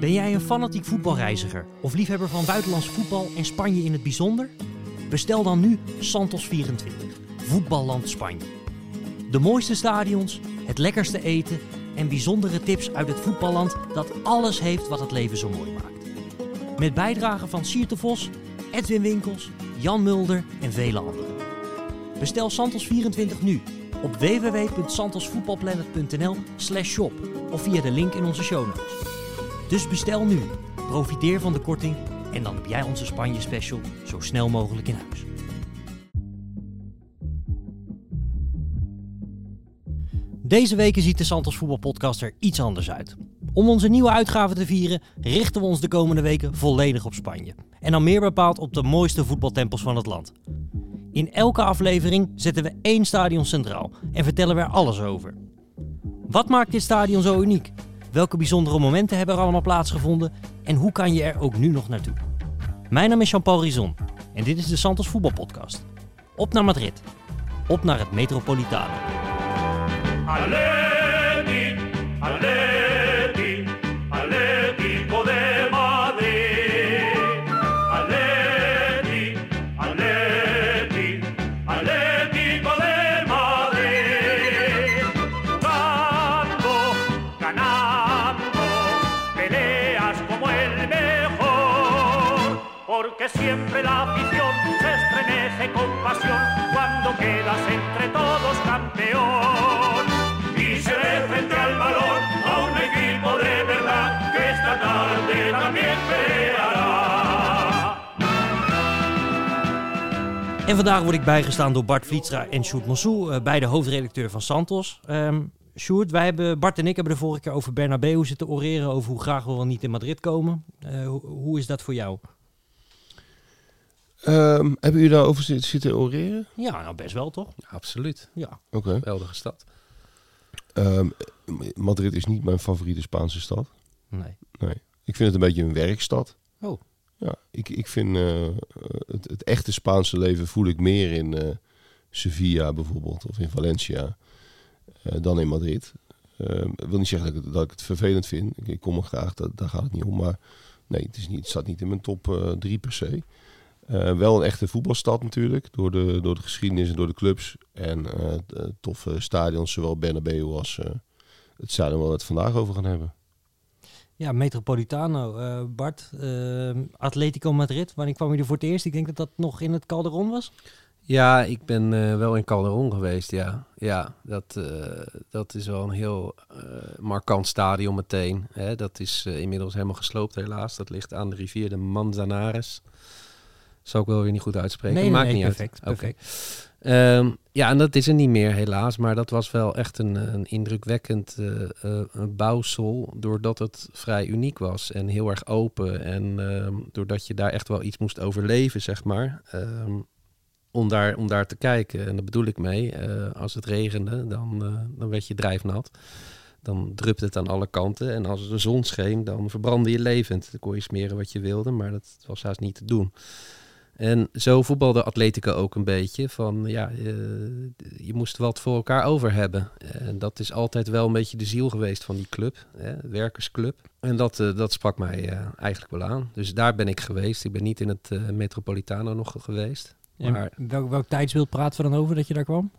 Ben jij een fanatiek voetbalreiziger of liefhebber van buitenlands voetbal en Spanje in het bijzonder? Bestel dan nu Santos 24, Voetballand Spanje. De mooiste stadions, het lekkerste eten en bijzondere tips uit het voetballand dat alles heeft wat het leven zo mooi maakt. Met bijdragen van Sierte Vos, Edwin Winkels, Jan Mulder en vele anderen. Bestel Santos 24 nu op www.santosvoetbalplanet.nl slash shop of via de link in onze show notes. Dus bestel nu, profiteer van de korting en dan heb jij onze Spanje special zo snel mogelijk in huis. Deze weken ziet de Santos Voetbalpodcast er iets anders uit. Om onze nieuwe uitgave te vieren, richten we ons de komende weken volledig op Spanje. En dan meer bepaald op de mooiste voetbaltempels van het land. In elke aflevering zetten we één stadion centraal en vertellen we er alles over. Wat maakt dit stadion zo uniek? Welke bijzondere momenten hebben er allemaal plaatsgevonden? En hoe kan je er ook nu nog naartoe? Mijn naam is Jean-Paul Rizon en dit is de Santos Voetbalpodcast. Op naar Madrid. Op naar het Metropolitano. Atleti, Atleti, cuando quedas todos campeón. Y se ve frente al de que esta. En vandaag word ik bijgestaan door Bart Vlietstra en Sjoerd Mossou, eh, beide hoofdredacteur van Santos. Ehm Sjoerd, wij hebben, Bart en ik hebben de vorige keer over Bernabeu zitten oreren, over hoe graag we wel niet in Madrid komen. Eh, hoe is dat voor jou? Ehm, hebben jullie daarover zitten, oreren? Ja, nou best wel toch? Absoluut. Ja. Oké. Geweldige stad. Ehm, Madrid is niet mijn favoriete Spaanse stad. Nee. Nee. Ik vind het een beetje een werkstad. Oh. Ja, ik, ik vind eh, het, het echte Spaanse leven voel ik meer in eh, Sevilla bijvoorbeeld of in Valencia eh, dan in Madrid. Ehm, Ik wil niet zeggen dat ik, het, dat ik het vervelend vind. Ik, ik kom er graag, dat, daar gaat het niet om. Maar nee, het, is niet, het staat niet in mijn top drie per se. Eh, wel een echte voetbalstad natuurlijk, door de, door de geschiedenis en door de clubs. En eh, de toffe stadions, zowel Bernabeu als eh, het stadion waar we het vandaag over gaan hebben. Ja, Metropolitano. eh, Bart, eh, Atletico Madrid. Wanneer kwam je er voor het eerst? Ik denk dat dat nog in het Calderon was. Ja, ik ben eh, wel in Calderon geweest, ja. Ja, dat, eh, dat is wel een heel eh, markant stadion meteen. Hè. Dat is eh, inmiddels helemaal gesloopt helaas. Dat ligt aan de rivier de Manzanares. Zou ik wel weer niet goed uitspreken. Nee, nee, Maakt nee, niet perfect, uit. Ehm, ja, en dat is er niet meer helaas. Maar dat was wel echt een, een indrukwekkend eh, eh, bouwsel. Doordat het vrij uniek was en heel erg open. En ehm, doordat je daar echt wel iets moest overleven, zeg maar. Ehm, om, daar, om daar te kijken. En daar bedoel ik mee. eh, als het regende, dan, dan werd je drijfnat. Dan drupte het aan alle kanten. En als de zon scheen, dan verbrandde je levend. Dan kon je smeren wat je wilde, maar dat was haast niet te doen. En zo voetbalde Atletico ook een beetje. Van ja, eh, je moest wat voor elkaar over hebben. En dat is altijd wel een beetje de ziel geweest van die club, hè, werkersclub. En dat, eh, dat sprak mij eh, eigenlijk wel aan. Dus daar ben ik geweest. Ik ben niet in het Metropolitano nog geweest. Maar welk, welk tijdsbeeld praten we dan over dat je daar kwam?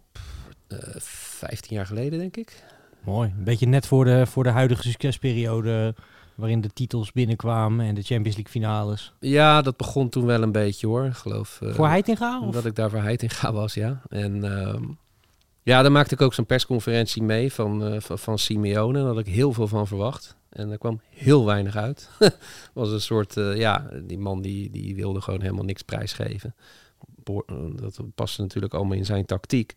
eh 15 jaar geleden, denk ik. Mooi. Een beetje net voor de, voor de huidige succesperiode waarin de titels binnenkwamen en de Champions League finales. Ja, dat begon toen wel een beetje hoor. Ik geloof. eh, voor Heitinga? Of? Omdat ik daar voor Heitinga was, ja. En ehm, ja, daar maakte ik ook zo'n persconferentie mee van, eh, van, van Simeone. Daar had ik heel veel van verwacht. En er kwam heel weinig uit. was een soort, eh, ja, die man die, die wilde gewoon helemaal niks prijsgeven. Dat paste natuurlijk allemaal in zijn tactiek.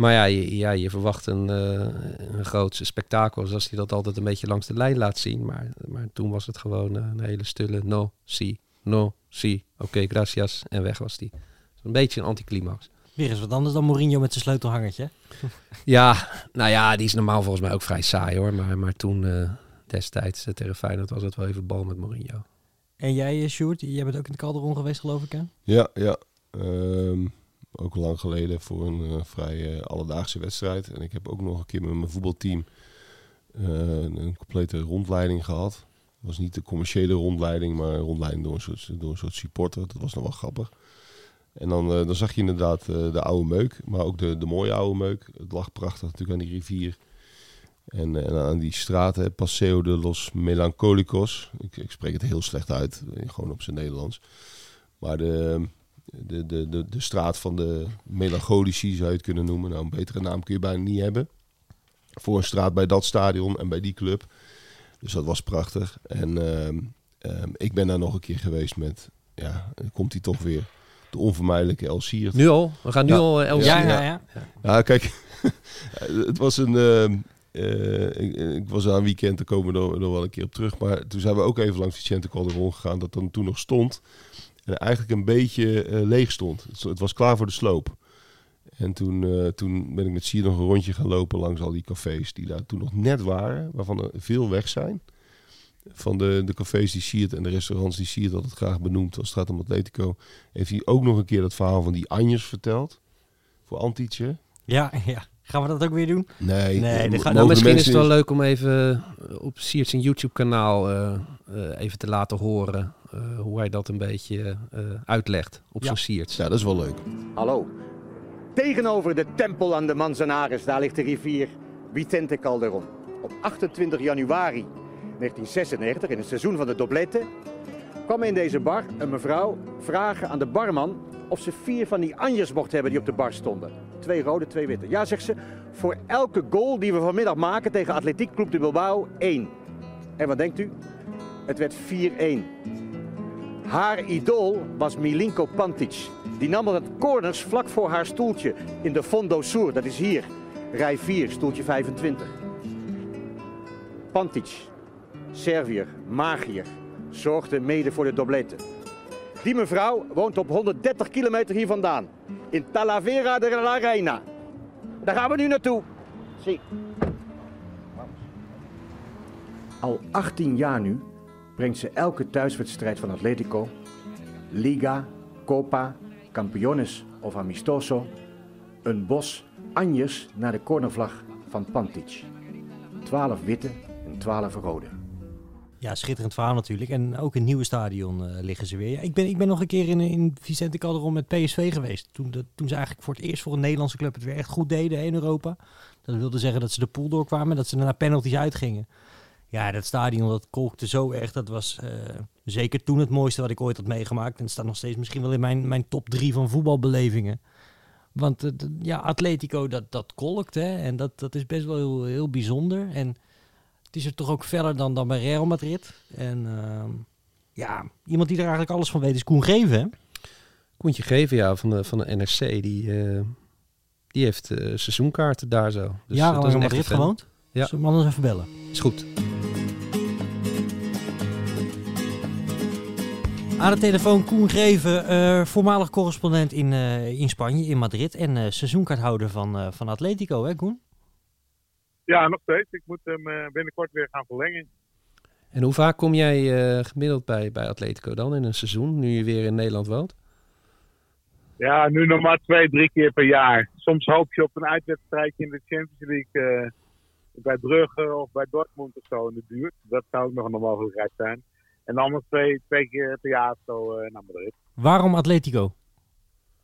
Maar ja, je, ja, je verwacht een, eh een groot spektakel zoals hij dat altijd een beetje langs de lijn laat zien. Maar, maar toen was het gewoon eh, een hele stille no, si, no, si. Oké, gracias. En weg was die. Een beetje een anticlimax. Weer eens wat anders dan Mourinho met zijn sleutelhangertje. Ja, nou ja, die is normaal volgens mij ook vrij saai hoor. Maar, maar toen eh, destijds tegen Feyenoord was het wel even bal met Mourinho. En jij, Sjoerd, jij bent ook in de Calderon geweest, geloof ik, hè? Ja, ja. Ehm, ook lang geleden voor een eh, vrij eh, alledaagse wedstrijd. En ik heb ook nog een keer met mijn voetbalteam eh, een complete rondleiding gehad. Het was niet de commerciële rondleiding, maar een rondleiding door een soort, door een soort supporter. Dat was nog wel grappig. En dan, dan zag je inderdaad de oude meuk, maar ook de, de mooie oude meuk. Het lag prachtig natuurlijk aan die rivier. En, en aan die straten, Paseo de los Melancolicos. Ik, ik spreek het heel slecht uit, gewoon op zijn Nederlands. Maar de, de, de, de, de straat van de melancholici zou je het kunnen noemen. Nou, een betere naam kun je bijna niet hebben. Voor een straat bij dat stadion en bij die club. Dus dat was prachtig. En ehm, ehm, ik ben daar nog een keer geweest met, ja, dan komt hij toch weer, de onvermijdelijke El Siert. Nu al? We gaan nu Ja. al eh, LC. Ja, ja, ja. Ja, kijk, het was een. ehm, eh, ik, ik was aan een weekend, daar komen we nog, nog wel een keer op terug. Maar toen zijn we ook even langs Vicente Calderon gegaan, dat dan toen nog stond. En eigenlijk een beetje eh, leeg stond. Het, het was klaar voor de sloop. En toen, eh, toen ben ik met Sier nog een rondje gaan lopen langs al die cafés die daar toen nog net waren, waarvan er veel weg zijn. Van de, de cafés die Siert en de restaurants die Siert altijd graag benoemt als het gaat om Atletico, heeft hij ook nog een keer dat verhaal van die Anjers verteld. Voor Antietje. Ja, ja. Gaan we dat ook weer doen? Nee, Nee, eh, gaat- mogen Nou, misschien is het wel leuk om even eh, op Siert's YouTube-kanaal eh, eh, even te laten horen eh, hoe hij dat een beetje eh, uitlegt op Ja. zo'n Siert's. Ja, dat is wel leuk. Hallo. Tegenover de tempel aan de Manzanares, daar ligt de rivier Vicente Calderon. Op 28 januari 1996, in het seizoen van de doblette, kwam in deze bar een mevrouw vragen aan de barman of ze vier van die anjes mocht hebben die op de bar stonden. Twee rode, twee witte. Ja, zegt ze, voor elke goal die we vanmiddag maken tegen Atletiek Club de Bilbao, één. En wat denkt u? Het werd 4-1. Haar idool was Milinko Pantic. Die nam altijd corners vlak voor haar stoeltje in de Fondo Sur. Dat is hier, rij 4, stoeltje 25. Pantic, Serviër, magier, zorgde mede voor de doblette. Die mevrouw woont op 130 kilometer hier vandaan. In Talavera de la Reina. Daar gaan we nu naartoe. Zie. Al 18 jaar nu brengt ze elke thuiswedstrijd van Atletico, Liga, Copa, Campeones of Amistoso, een bos anjes naar de cornervlag van Pantic. 12 witte en 12 rode. Ja, schitterend verhaal natuurlijk. En ook in het nieuwe stadion eh, liggen ze weer. Ik, ben, ik ben nog een keer in, in Vicente Calderon met PSV geweest. Toen, dat, toen ze eigenlijk voor het eerst voor een Nederlandse club het weer echt goed deden in Europa. Dat wilde zeggen dat ze de pool doorkwamen, dat ze naar penalties uitgingen. Ja, dat stadion dat kolkte zo erg. Dat was eh, zeker toen het mooiste wat ik ooit had meegemaakt. En het staat nog steeds misschien wel in mijn, mijn top drie van voetbalbelevingen. Want ja, Atletico, dat, dat kolkt hè. En dat, dat is best wel heel, heel bijzonder. En het is er toch ook verder dan, dan bij Real Madrid. En ehm, ja, iemand die er eigenlijk alles van weet is Koen Geven. hè? Koentje Geven, ja, van de, van de NRC, die, eh, die heeft eh, seizoenkaarten daar zo. Dus, eh, dat is in Madrid gewoond. Ja. Zullen we anders even bellen? Is goed. Aan de telefoon Koen Greven, eh, voormalig correspondent in, eh, in Spanje, in Madrid. En eh, seizoenkaarthouder van, eh, van Atletico, hè Koen? Ja, nog steeds. Ik moet hem eh, binnenkort weer gaan verlengen. En hoe vaak kom jij eh, gemiddeld bij, bij Atletico dan in een seizoen, nu je weer in Nederland woont? Ja, nu nog maar twee, drie keer per jaar. Soms hoop je op een uitwedstrijdje in de Champions League eh, bij Brugge of bij Dortmund of zo in de buurt. Dat zou ook nog een mogelijkheid zijn. En anders twee, twee keer per jaar zo naar Madrid. Waarom Atletico?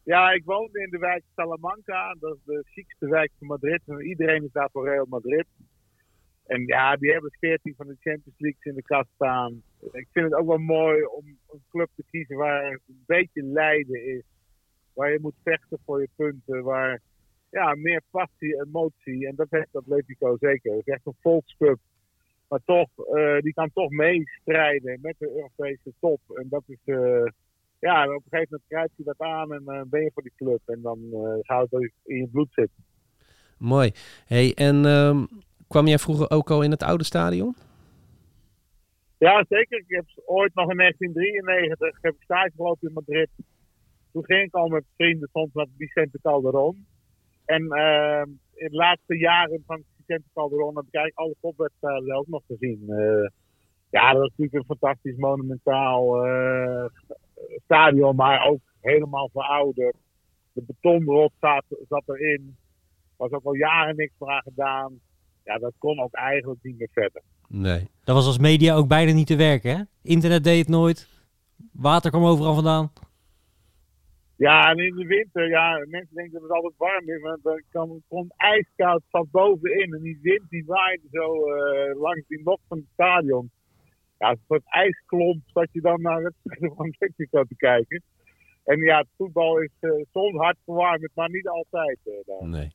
Ja, ik woonde in de wijk Salamanca. Dat is de chicste wijk van Madrid. En iedereen is daar voor Real Madrid. En ja, die hebben 14 van de Champions League in de kast staan. Ik vind het ook wel mooi om een club te kiezen waar een beetje lijden is. Waar je moet vechten voor je punten. Waar ja, meer passie, emotie. En dat heeft Atletico zeker. Het is echt een volksclub. Maar toch, eh, die kan toch meestrijden met de Europese top. En dat is, eh, ja, op een gegeven moment grijp je dat aan en eh, ben je voor die club. En dan gaat het in je bloed zitten. Mooi. Hey, en ehm, kwam jij vroeger ook al in het oude stadion? Ja, zeker. Ik heb ooit nog in 1993 heb ik stage gelopen in Madrid. Toen ging ik al met vrienden soms naar Vicente Calderon. En ehm, in de laatste jaren van Vicente Calderon heb ik eigenlijk alle topwedstrijden ook nog gezien. Eh, ja, dat is natuurlijk een fantastisch monumentaal eh, stadion, maar ook helemaal verouderd. De betonrot zat, zat erin. Er was ook al jaren niks meer aan gedaan. ja, dat kon ook eigenlijk niet meer verder. Nee. Dat was als media ook bijna niet te werken, hè? Internet deed het nooit. Water kwam overal vandaan. Ja, en in de winter, ja, mensen denken dat het altijd warm is, maar dan kan, komt ijskoud van bovenin. En die wind die waaide zo eh, langs die nok van het stadion. Ja, een soort ijsklomp zat je dan naar het van Mexico te kijken. En ja, het voetbal is eh, soms hard verwarmd, maar niet altijd. eh, daar. Nee.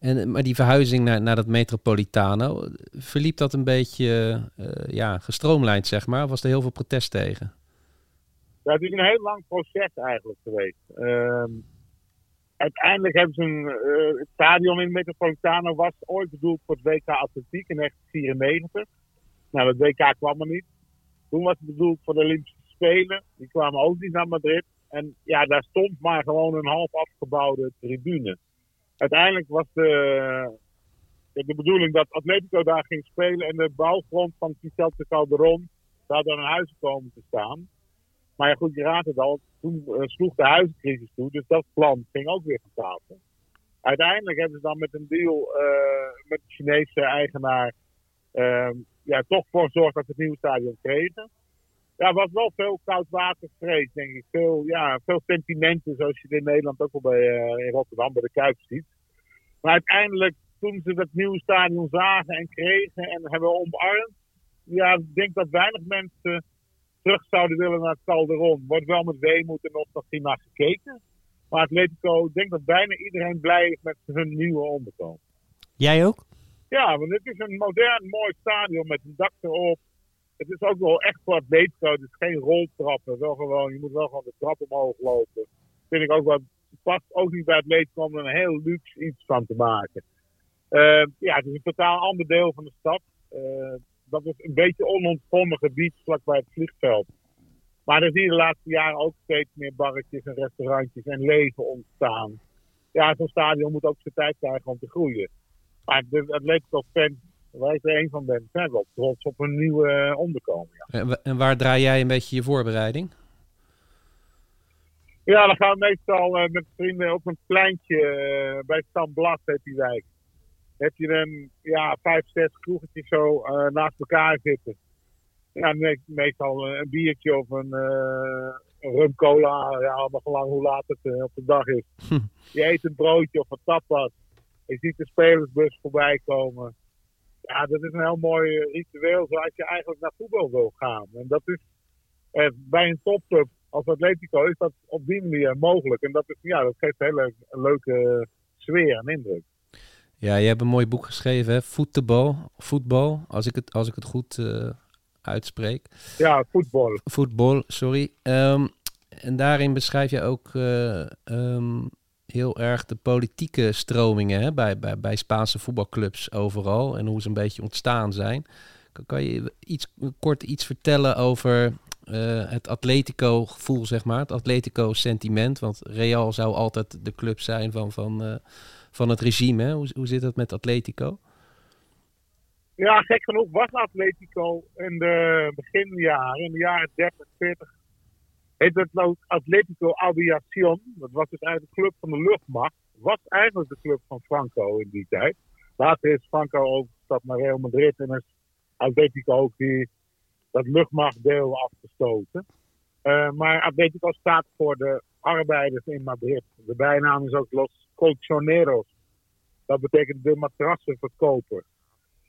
En, maar die verhuizing naar, naar dat Metropolitano, verliep dat een beetje ja, gestroomlijnd, zeg maar? Was er heel veel protest tegen? Het is een heel lang proces eigenlijk geweest. Ehm, uiteindelijk hebben ze een, eh, het stadion in Metropolitano was ooit bedoeld voor het WK Atletiek in 1994. Nou, dat WK kwam er niet. Toen was het bedoeld voor de Olympische Spelen. Die kwamen ook niet naar Madrid. En ja, daar stond maar gewoon een half afgebouwde tribune. Uiteindelijk was de, de bedoeling dat Atletico daar ging spelen en de bouwgrond van Vicente Calderon zou dan een huis komen te staan. Maar ja, goed, je raadt het al. Toen eh, sloeg de huizencrisis toe, dus dat plan ging ook weer van. Uiteindelijk hebben ze dan met een deal eh, met de Chinese eigenaar ehm, ja, toch voor gezorgd dat ze het nieuwe stadion kregen. Ja, was wel veel koudwatervrees, denk ik. Veel, ja, veel sentimenten, zoals je in Nederland ook wel bij, eh, in Rotterdam bij de Kuip ziet. Maar uiteindelijk, toen ze dat nieuwe stadion zagen en kregen en hebben omarmd, ja, ik denk dat weinig mensen terug zouden willen naar het Calderon. Wordt wel met weemoed en nostalgie naar gekeken. Maar Atletico, ik denk dat bijna iedereen blij is met hun nieuwe onderkomen. Jij ook? Ja, want het is een modern, mooi stadion met een dak erop. Het is ook wel echt voor Atletico. Het is geen roltrappen. Wel gewoon, je moet wel gewoon de trap omhoog lopen. Vind ik ook wel. Het past ook niet bij Atletico om er een heel luxe iets van te maken. Eh, ja, het is een totaal ander deel van de stad. Eh, dat is een beetje onontgonnen gebied vlakbij het vliegveld. Maar er zie je de laatste jaren ook steeds meer barretjes en restaurantjes en leven ontstaan. Ja, zo'n stadion moet ook zijn tijd krijgen om te groeien. Maar de Atletico-fans, waar ik er een van ben, zijn wel trots op een nieuwe eh, onderkomen. Ja. En, wa- en waar draai jij een beetje je voorbereiding? Ja, dan gaan we meestal eh, met vrienden op een pleintje eh, bij Stan Blas, heet die wijk. Heb je een, ja, vijf, zes kroegetjes zo eh, naast elkaar zitten. Ja, me- meestal eh, een biertje of een, een rum cola, ja, allemaal gelang hoe laat het op de dag is. Hm. Je eet een broodje of een tapas. Je ziet de spelersbus voorbij komen. Ja, dat is een heel mooi ritueel zoals je eigenlijk naar voetbal wil gaan. En dat is eh, bij een topclub als Atletico is dat op die manier mogelijk. En dat, is, ja, dat geeft een hele leuke sfeer en indruk. Ja, je hebt een mooi boek geschreven, hè? Voetbal, voetbal als, ik het, als ik het goed eh, uitspreek. Ja, voetbal. Voetbal, sorry. Ehm, en daarin beschrijf je ook eh, ehm, heel erg de politieke stromingen hè, bij, bij, bij Spaanse voetbalclubs overal en hoe ze een beetje ontstaan zijn. Kan, kan je iets, kort iets vertellen over eh, het Atletico-gevoel, zeg maar, het Atletico-sentiment? Want Real zou altijd de club zijn van, van, van het regime. Hè? Hoe, hoe zit dat met Atletico? Ja, gek genoeg was Atletico in de beginjaren, in de jaren 30, 40, heette het nou Atletico Aviación. Dat was dus eigenlijk de club van de luchtmacht. Was eigenlijk de club van Franco in die tijd. Later is Franco overgestapt naar Real Madrid en is Atletico ook die, dat luchtmachtdeel afgestoten. Eh, maar Atletico staat voor de arbeiders in Madrid. De bijnaam is ook Los Colchoneros. Dat betekent de matrassenverkoper.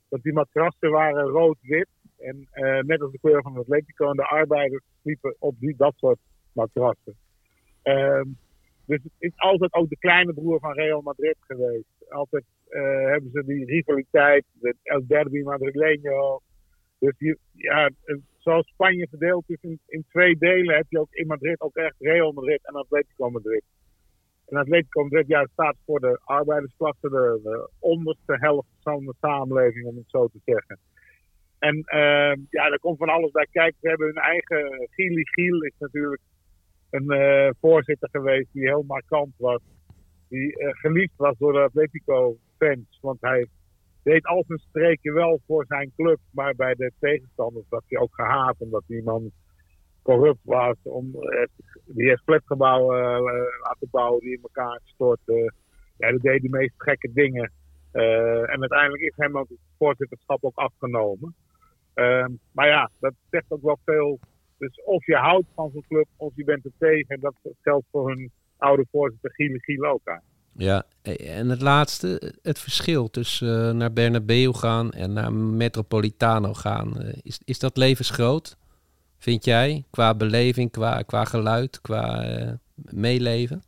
Dat die matrassen waren rood-wit. En eh, net als de kleur van Atletico en de arbeiders sliepen op die, dat soort matrassen. Ehm, dus het is altijd ook de kleine broer van Real Madrid geweest. Altijd eh, hebben ze die rivaliteit, El Derby Madrileño. Dus je, ja, zoals Spanje verdeeld is in, in twee delen, heb je ook in Madrid ook echt Real Madrid en Atletico Madrid. En Atletico Madrid ja, staat voor de arbeidersklasse, de, de onderste helft van de samenleving, om het zo te zeggen. En uh, ja, daar komt van alles bij kijken. Ze hebben hun eigen. Gili Giel is natuurlijk een uh, voorzitter geweest die heel markant was. Die uh, geliefd was door de Atletico-fans. Want hij deed al zijn streken wel voor zijn club. Maar bij de tegenstanders was hij ook gehaat. Omdat die man corrupt was. Om, die heeft flatgebouwen laten bouwen die in elkaar stortten. Ja, die deed de meest gekke dingen. Eh, en uiteindelijk is hem ook het voorzitterschap ook afgenomen. Ehm, maar ja, dat zegt ook wel veel. Dus of je houdt van zo'n club, of je bent er tegen. En dat geldt voor hun oude voorzitter Giele Giel ook. Ja, en het laatste, het verschil tussen eh, naar Bernabeu gaan en naar Metropolitano gaan. eh, is, is dat levensgroot, vind jij? Qua beleving, qua, qua geluid, qua eh, meeleven?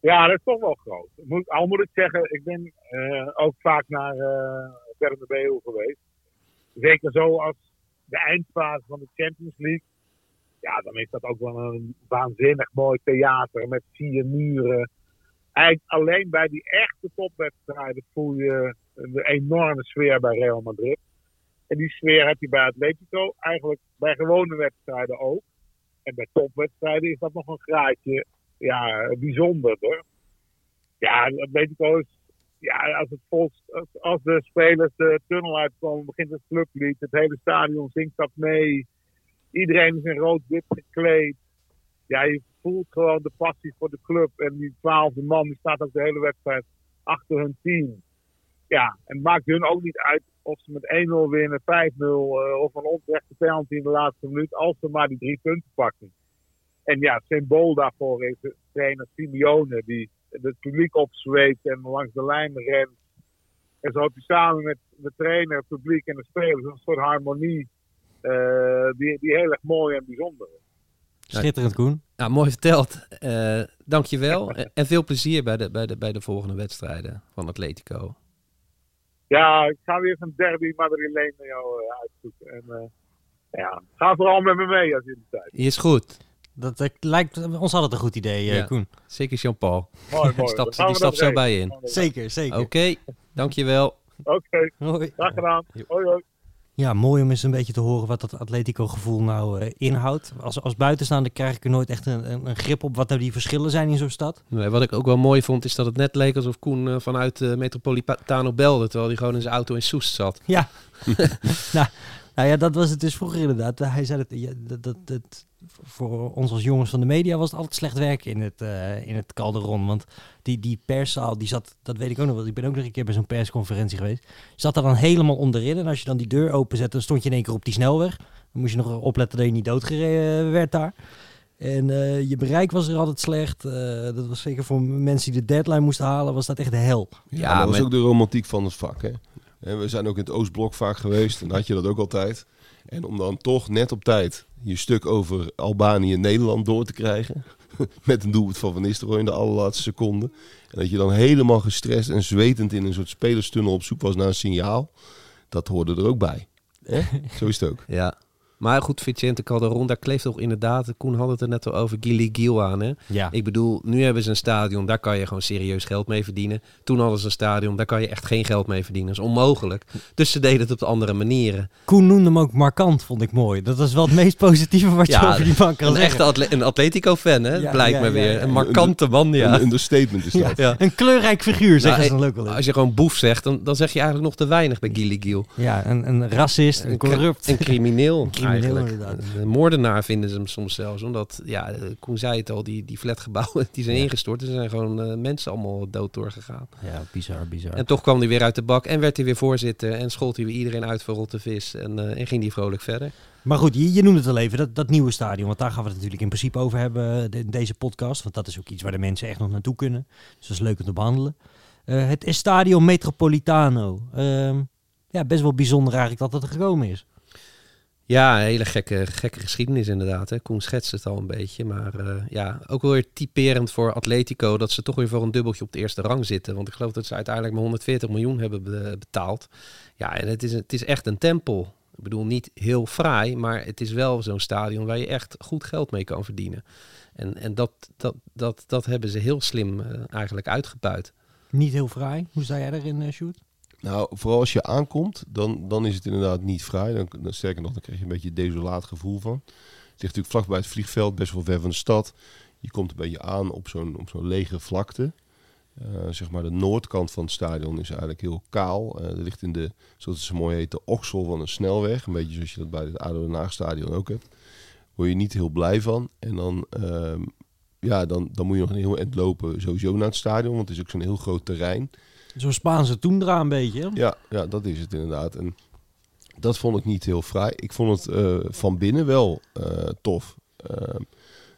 Ja, dat is toch wel groot. Moet, al moet ik zeggen, ik ben eh, ook vaak naar eh Bernabeu geweest. Zeker zo als de eindfase van de Champions League. Ja, dan is dat ook wel een waanzinnig mooi theater met vier muren. Alleen bij die echte topwedstrijden voel je een enorme sfeer bij Real Madrid. En die sfeer heb je bij Atletico eigenlijk bij gewone wedstrijden ook. En bij topwedstrijden is dat nog een graadje ja, bijzonderder. Ja, Atletico is, ja, als, het vol, als, als de spelers de tunnel uitkomen, begint het clublied. Het hele stadion zingt dat mee. Iedereen is in rood-wit gekleed. Ja, je voelt gewoon de passie voor de club. En die twaalfde man, die staat ook de hele wedstrijd achter hun team. Ja, en het maakt hun ook niet uit of ze met 1-0 winnen, 5-0 uh, of een onterechte penalty in de laatste minuut. Als ze maar die drie punten pakken. En ja, symbool daarvoor is de trainer Simeone, die het publiek opzweept en langs de lijn rent. En zo heb je samen met de trainer, het publiek en de spelers een soort harmonie uh, die, die heel erg mooi en bijzonder is. Schitterend, Koen. Nou, mooi verteld. Uh, dankjewel. en veel plezier bij de, bij, de, bij de volgende wedstrijden van Atletico. Ja, ik ga weer een derby Madrileen met jou uh, uitzoeken. En uh, ja, ga vooral met me mee als jullie tijd. Is goed. Dat, dat lijkt ons altijd een goed idee, ja. Koen. Zeker Jean-Paul. Mooi, mooi. Stap, die stapt zo bij je in. Zeker, zeker. Oké, okay, dankjewel. Oké, okay. graag gedaan. Hoi, hoi. Ja, mooi om eens een beetje te horen wat dat Atletico-gevoel nou uh, inhoudt. Als, als buitenstaander krijg ik er nooit echt een, een, grip op wat nou die verschillen zijn in zo'n stad. Nee, wat ik ook wel mooi vond, is dat het net leek alsof Koen uh, vanuit uh, Metropolitano belde, terwijl hij gewoon in zijn auto in Soest zat. Ja, nou, nou ja, dat was het dus vroeger inderdaad. Hij zei dat, ja, dat, dat, dat, voor ons als jongens van de media was het altijd slecht werken in het, uh, in het Calderon. Want die, die perszaal, die zat, dat weet ik ook nog wel. Ik ben ook nog een keer bij zo'n persconferentie geweest. Zat er dan helemaal onderin. En als je dan die deur openzette, dan stond je in één keer op die snelweg. Dan moest je nog opletten dat je niet doodgereden werd daar. En uh, je bereik was er altijd slecht. Uh, dat was zeker voor mensen die de deadline moesten halen, was dat echt de hel. Ja, ja dat was met... ook de romantiek van het vak. Hè? En we zijn ook in het Oostblok vaak geweest. En had je dat ook altijd. En om dan toch net op tijd je stuk over Albanië en Nederland door te krijgen. Met een doelpunt van Van Nistelrooy in de allerlaatste seconde. En dat je dan helemaal gestrest en zwetend in een soort spelerstunnel op zoek was naar een signaal. Dat hoorde er ook bij. Hè? Zo is het ook. Ja. Maar goed, Vicente Calderon, daar kleeft toch inderdaad... Koen had het er net al over, Gili Gil aan. Hè? Ja. Ik bedoel, nu hebben ze een stadion, daar kan je gewoon serieus geld mee verdienen. Toen hadden ze een stadion, daar kan je echt geen geld mee verdienen. Dat is onmogelijk. Dus ze deden het op de andere manieren. Koen noemde hem ook markant, vond ik mooi. Dat was wel het meest positieve wat je Ja, over die man kan Een zeggen. echte atle een Atletico-fan, hè? Ja, Blijkt ja, me ja, weer. ja. Een markante man, ja. Een understatement is dat. Ja. Een kleurrijk figuur, zeggen Nou, ze dan ook wel eens. Als je gewoon boef zegt, dan, dan zeg je eigenlijk nog te weinig bij Gili Gil. Ja, een, een racist, een corrupt. Een crimineel, crimineel, eigenlijk. moordenaar vinden ze hem soms zelfs. Omdat, ja, eh, Koen zei het al, die, die flatgebouwen die zijn Ja. ingestort. Er zijn gewoon eh, mensen allemaal dood doorgegaan. Ja, bizar, bizar. En toch kwam hij weer uit de bak en werd hij weer voorzitter. En schold hij weer iedereen uit voor rotte vis. En, eh, en ging hij vrolijk verder. Maar goed, je, je noemde het al even, dat, dat nieuwe stadion. Want daar gaan we het natuurlijk in principe over hebben in deze podcast. Want dat is ook iets waar de mensen echt nog naartoe kunnen. Dus dat is leuk om te behandelen. Eh, het Estadio Metropolitano. Ehm, ja, best wel bijzonder eigenlijk dat het er gekomen is. Ja, een hele gekke, gekke geschiedenis inderdaad. Hè. Koen schetst het al een beetje. Maar eh, ja, ook wel weer typerend voor Atletico... dat ze toch weer voor een dubbeltje op de eerste rang zitten. Want ik geloof dat ze uiteindelijk maar 140 miljoen hebben be- betaald. Ja, en het is, het is echt een tempel. Ik bedoel, niet heel fraai, maar het is wel zo'n stadion... waar je echt goed geld mee kan verdienen. En, en dat, dat, dat, dat hebben ze heel slim eh, eigenlijk uitgebuit. Niet heel fraai. Hoe sta jij daarin, uh, Sjoerd? Nou, vooral als je aankomt, dan, dan is het inderdaad niet vrij. Dan, dan, sterker nog, dan krijg je een beetje een desolaat gevoel van. Het ligt natuurlijk vlakbij het vliegveld, best wel ver van de stad. Je komt een beetje aan op zo'n op zo'n lege vlakte. Eh, zeg maar de noordkant van het stadion is eigenlijk heel kaal. Eh er ligt in de, zoals het zo mooi heet, de oksel van een snelweg. Een beetje zoals je dat bij het ADO Den Haag stadion ook hebt. Word je niet heel blij van. En dan, ehm, ja, dan, dan moet je nog een heel eind lopen sowieso naar het stadion. Want het is ook zo'n heel groot terrein. Zo'n Spaanse toendra een beetje. Ja, ja, dat is het inderdaad. En dat vond ik niet heel fraai. Ik vond het eh, van binnen wel eh, tof. Eh,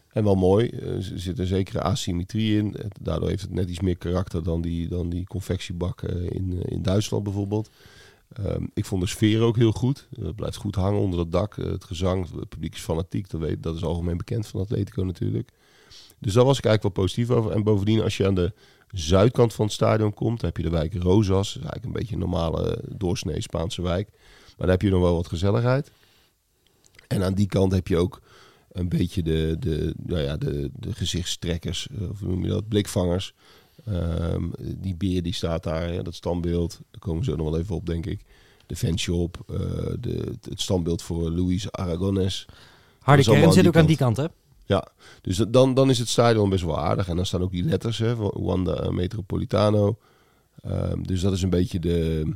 en wel mooi. Er zit een zekere asymmetrie in. Daardoor heeft het net iets meer karakter dan die, dan die confectiebak in, in Duitsland bijvoorbeeld. Ehm, ik vond de sfeer ook heel goed. Het blijft goed hangen onder het dak. Het gezang, het publiek is fanatiek. Dat, weet, dat is algemeen bekend van Atletico natuurlijk. Dus daar was ik eigenlijk wel positief over. En bovendien, als je aan de zuidkant van het stadion komt, dan heb je de wijk Rosas. Dat is eigenlijk een beetje een normale doorsnee Spaanse wijk. Maar daar heb je nog wel wat gezelligheid. En aan die kant heb je ook een beetje de, de, nou ja, de, de gezichtstrekkers, eh, of hoe noem je dat, blikvangers. Ehm, die beer die staat daar, hè, dat standbeeld, daar komen we zo nog wel even op, denk ik. De fanshop, eh de, het standbeeld voor Luis Aragones. Harde kern zit ook aan die kant, hè? Ja, dus dan, dan is het stadion best wel aardig. En dan staan ook die letters, hè, van Wanda Metropolitano. Ehm, dus dat is een beetje de,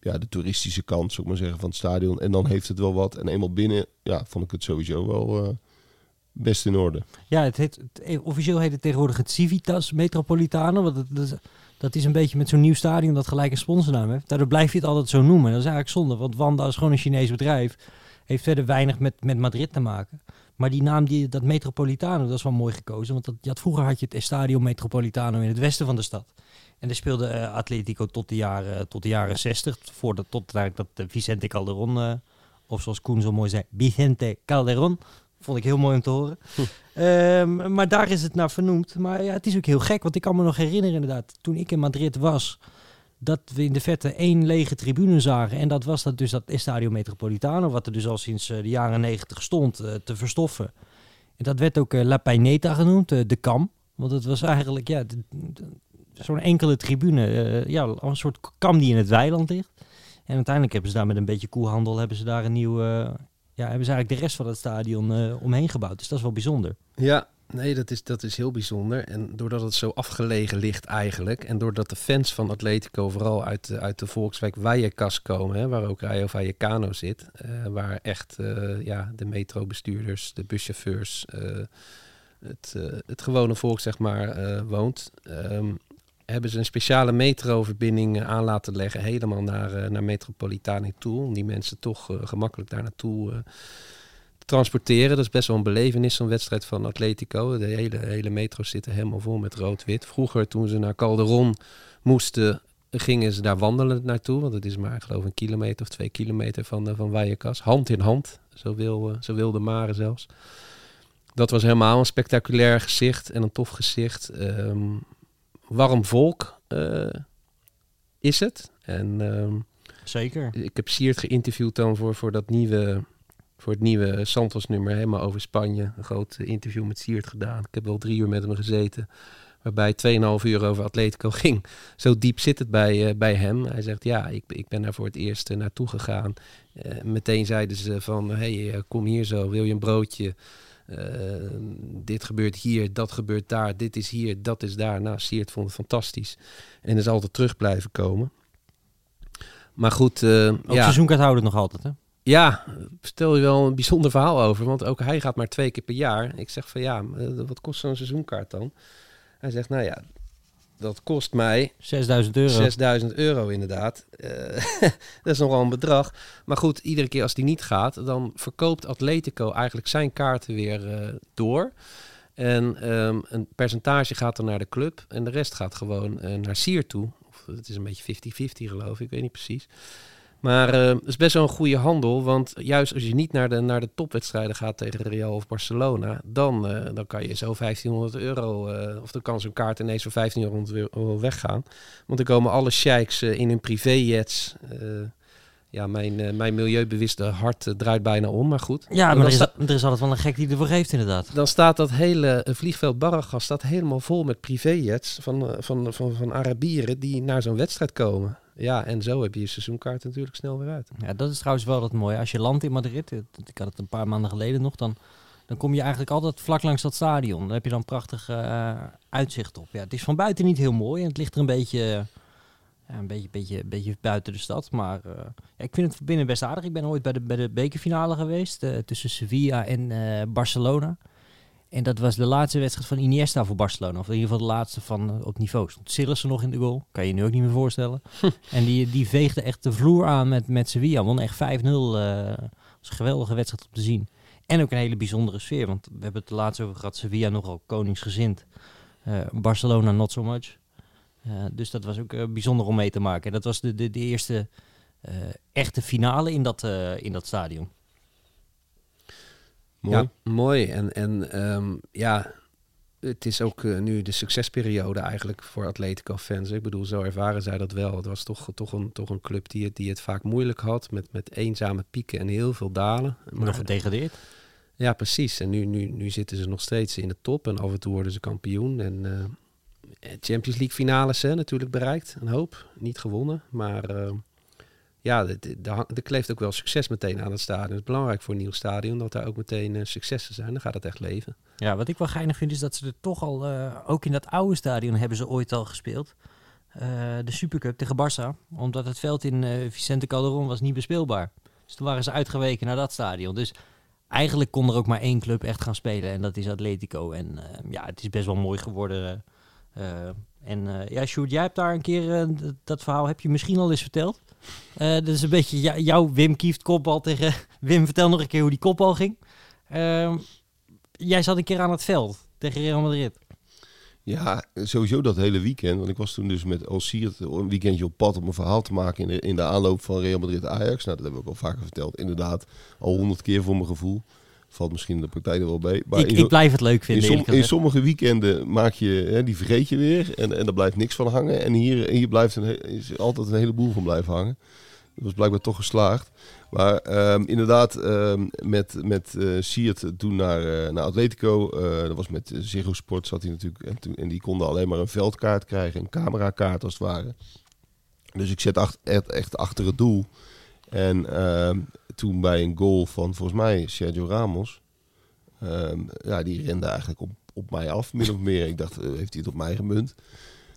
ja, de toeristische kant, zou ik maar zeggen, van het stadion. En dan heeft het wel wat. En eenmaal binnen, ja, vond ik het sowieso wel eh, best in orde. Ja, het heet, eh, officieel heet het tegenwoordig het Civitas Metropolitano. Want dat, dat, is- dat is een beetje met zo'n nieuw stadion dat gelijk een sponsornaam heeft. Daardoor blijf je het altijd zo noemen. Dat is eigenlijk zonde, want Wanda is gewoon een Chinees bedrijf. Heeft verder weinig met, met Madrid te maken. Maar die naam, die, dat Metropolitano, dat is wel mooi gekozen. Want dat, je had, vroeger had je het Estadio Metropolitano in het westen van de stad. En daar speelde eh, Atletico tot de jaren, tot de jaren 60. Voordat tot eigenlijk dat eh, Vicente Calderon, eh, of zoals Koen zo mooi zei, Vicente Calderon. Vond ik heel mooi om te horen. Ehm, maar daar is het naar vernoemd. Maar ja, het is ook heel gek, want ik kan me nog herinneren inderdaad, toen ik in Madrid was, dat we in de vette één lege tribune zagen. En dat was dat dus dat Estadio Metropolitano, wat er dus al sinds eh, de jaren negentig stond, eh, te verstoffen. En dat werd ook eh, La Paineta genoemd, de kam. Want het was eigenlijk ja, zo'n enkele tribune, ja, een soort kam die in het weiland ligt. En uiteindelijk hebben ze daar met een beetje koehandel, hebben ze daar een nieuw, ja, hebben ze eigenlijk de rest van het stadion omheen gebouwd. Dus dat is wel bijzonder. Ja, nee, dat is, dat is heel bijzonder. En doordat het zo afgelegen ligt eigenlijk... en doordat de fans van Atletico vooral uit, de- uit de volkswijk Vallecas komen... Hè, waar ook Rayo Vallecano zit... eh, waar echt eh, ja, de metrobestuurders, de buschauffeurs... eh, het, het gewone volk, zeg maar, woont... ehm, hebben ze een speciale metroverbinding aan laten leggen... helemaal naar, naar Metropolitano toe... om die mensen toch gemakkelijk daar naartoe... eh, transporteren. Dat is best wel een belevenis, zo'n wedstrijd van Atletico. De hele, hele metro zitten helemaal vol met rood-wit. Vroeger, toen ze naar Calderon moesten, gingen ze daar wandelen naartoe. Want het is maar, ik geloof, een kilometer of twee kilometer van, uh, van. Hand in hand, zo, wil, uh, zo wilde Mare zelfs. Dat was helemaal een spectaculair gezicht en een tof gezicht. Um, warm volk uh, is het. En, um, Zeker. Ik heb Siert geïnterviewd dan voor, voor dat nieuwe voor het nieuwe Santos-nummer, helemaal over Spanje. Een groot interview met Siert gedaan. Ik heb wel drie uur met hem gezeten, waarbij 2,5 uur over Atletico ging. Zo diep zit het bij, uh, bij hem. Hij zegt, ja, ik, ik ben daar voor het eerst uh, naartoe gegaan. Uh, meteen zeiden ze van, hey, kom hier zo, wil je een broodje? dit gebeurt hier, dat gebeurt daar, dit is hier, dat is daar. Nou, Siert vond het fantastisch. En is altijd terug blijven komen. Maar goed, ook ja. seizoenkaart houden nog altijd, hè? Ja, stel je wel een bijzonder verhaal over. Want ook hij gaat maar twee keer per jaar. Ik zeg van ja, wat kost zo'n seizoenkaart dan? Hij zegt, nou ja, dat kost mij... 6000 euro. 6000 euro inderdaad. Uh, dat is nogal een bedrag. Maar goed, iedere keer als die niet gaat, dan verkoopt Atletico eigenlijk zijn kaarten weer uh, door. En um, een percentage gaat dan naar de club en de rest gaat gewoon uh, naar Sier toe. Of, het is een beetje 50-50 geloof ik, ik weet niet precies. Maar uh, het is best wel een goede handel. Want juist als je niet naar de, naar de topwedstrijden gaat tegen Real of Barcelona, dan, uh, dan kan je zo 1500 euro, uh, of dan kan zo'n kaart ineens voor 1500 euro weggaan. Want dan komen alle sheiks in hun privéjets. ja, mijn, mijn milieubewuste hart draait bijna om, maar goed. Ja, maar er is, er is altijd wel een gek die ervoor geeft inderdaad. Dan staat dat hele vliegveld Baragas staat helemaal vol met privéjets van, van, van, van Arabieren die naar zo'n wedstrijd komen. Ja, en zo heb je je seizoenkaart natuurlijk snel weer uit. Ja, dat is trouwens wel het mooie. Als je landt in Madrid, ik had het een paar maanden geleden nog, dan, dan kom je eigenlijk altijd vlak langs dat stadion. Daar heb je dan prachtig uh, uitzicht op. Ja, het is van buiten niet heel mooi en het ligt er een beetje, een beetje, beetje, beetje buiten de stad. Maar uh, ja, ik vind het binnen best aardig. Ik ben ooit bij de, bij de bekerfinale geweest tussen Sevilla en Barcelona. En dat was de laatste wedstrijd van Iniesta voor Barcelona. Of in ieder geval de laatste van eh, op niveau. Stond Sillissen nog in de goal. Kan je je nu ook niet meer voorstellen. en die, die veegde echt de vloer aan met, met Sevilla. Won echt 5-0. eh was een geweldige wedstrijd om te zien. En ook een hele bijzondere sfeer. Want we hebben het de laatst over gehad. Sevilla nogal koningsgezind. Eh, Barcelona not so much. Dus dat was ook bijzonder om mee te maken. En dat was de, de, de eerste echte finale in dat, in dat stadion. Mooi. Ja, mooi. En, en ehm, ja, het is ook eh, nu de succesperiode eigenlijk voor Atletico-fans. Ik bedoel, zo ervaren zij dat wel. Het was toch, toch, een, toch een club die het, die het vaak moeilijk had met, met eenzame pieken en heel veel dalen. Maar nog gedegradeerd. Ja, precies. En nu, nu, nu zitten ze nog steeds in de top en af en toe worden ze kampioen. En eh, Champions League finales hè, natuurlijk bereikt, een hoop. Niet gewonnen, maar eh, ja, er kleeft ook wel succes meteen aan het stadion. Het is belangrijk voor een nieuw stadion dat daar ook meteen eh, successen zijn. Dan gaat het echt leven. Ja, wat ik wel geinig vind is dat ze er toch al, eh, ook in dat oude stadion hebben ze ooit al gespeeld. Eh, de Supercup tegen Barça. Omdat het veld in Vicente Calderon was niet bespeelbaar. Dus toen waren ze uitgeweken naar dat stadion. Dus eigenlijk kon er ook maar één club echt gaan spelen. En dat is Atletico. En ja, het is best wel mooi geworden. En eh, ja, Sjoerd, jij hebt daar een keer, eh, dat verhaal heb je misschien al eens verteld. Eh dat is een beetje jou- jouw Wim Kieft kopbal tegen... Wim, vertel nog een keer hoe die kopbal ging. Ehm, jij zat een keer aan het veld tegen Real Madrid. Ja, sowieso dat hele weekend. Want ik was toen dus met El Siert een weekendje op pad om een verhaal te maken in de, in de aanloop van Real Madrid-Ajax. Nou, dat we ook al vaker verteld. Inderdaad, al honderd keer voor mijn gevoel. Valt misschien in de praktijk er wel bij. Maar ik, ik blijf het leuk in, vinden. som- in sommige weekenden maak je, hè, die vergeet je weer. En, en daar blijft niks van hangen. En hier, hier blijft een, is altijd een heleboel van blijven hangen. Dat was blijkbaar toch geslaagd. Maar ehm, inderdaad, ehm, met, met eh Siert toen naar, eh, naar Atletico. eh, dat was met Ziggo Sport zat hij natuurlijk. En, toen, en die konden alleen maar een veldkaart krijgen. Een camerakaart als het ware. Dus ik zet echt, echt achter het doel. En ehm, toen bij een goal van volgens mij Sergio Ramos. ehm, ja, die rende eigenlijk op, op mij af, min of meer. Ik dacht, eh, heeft hij het op mij gemunt?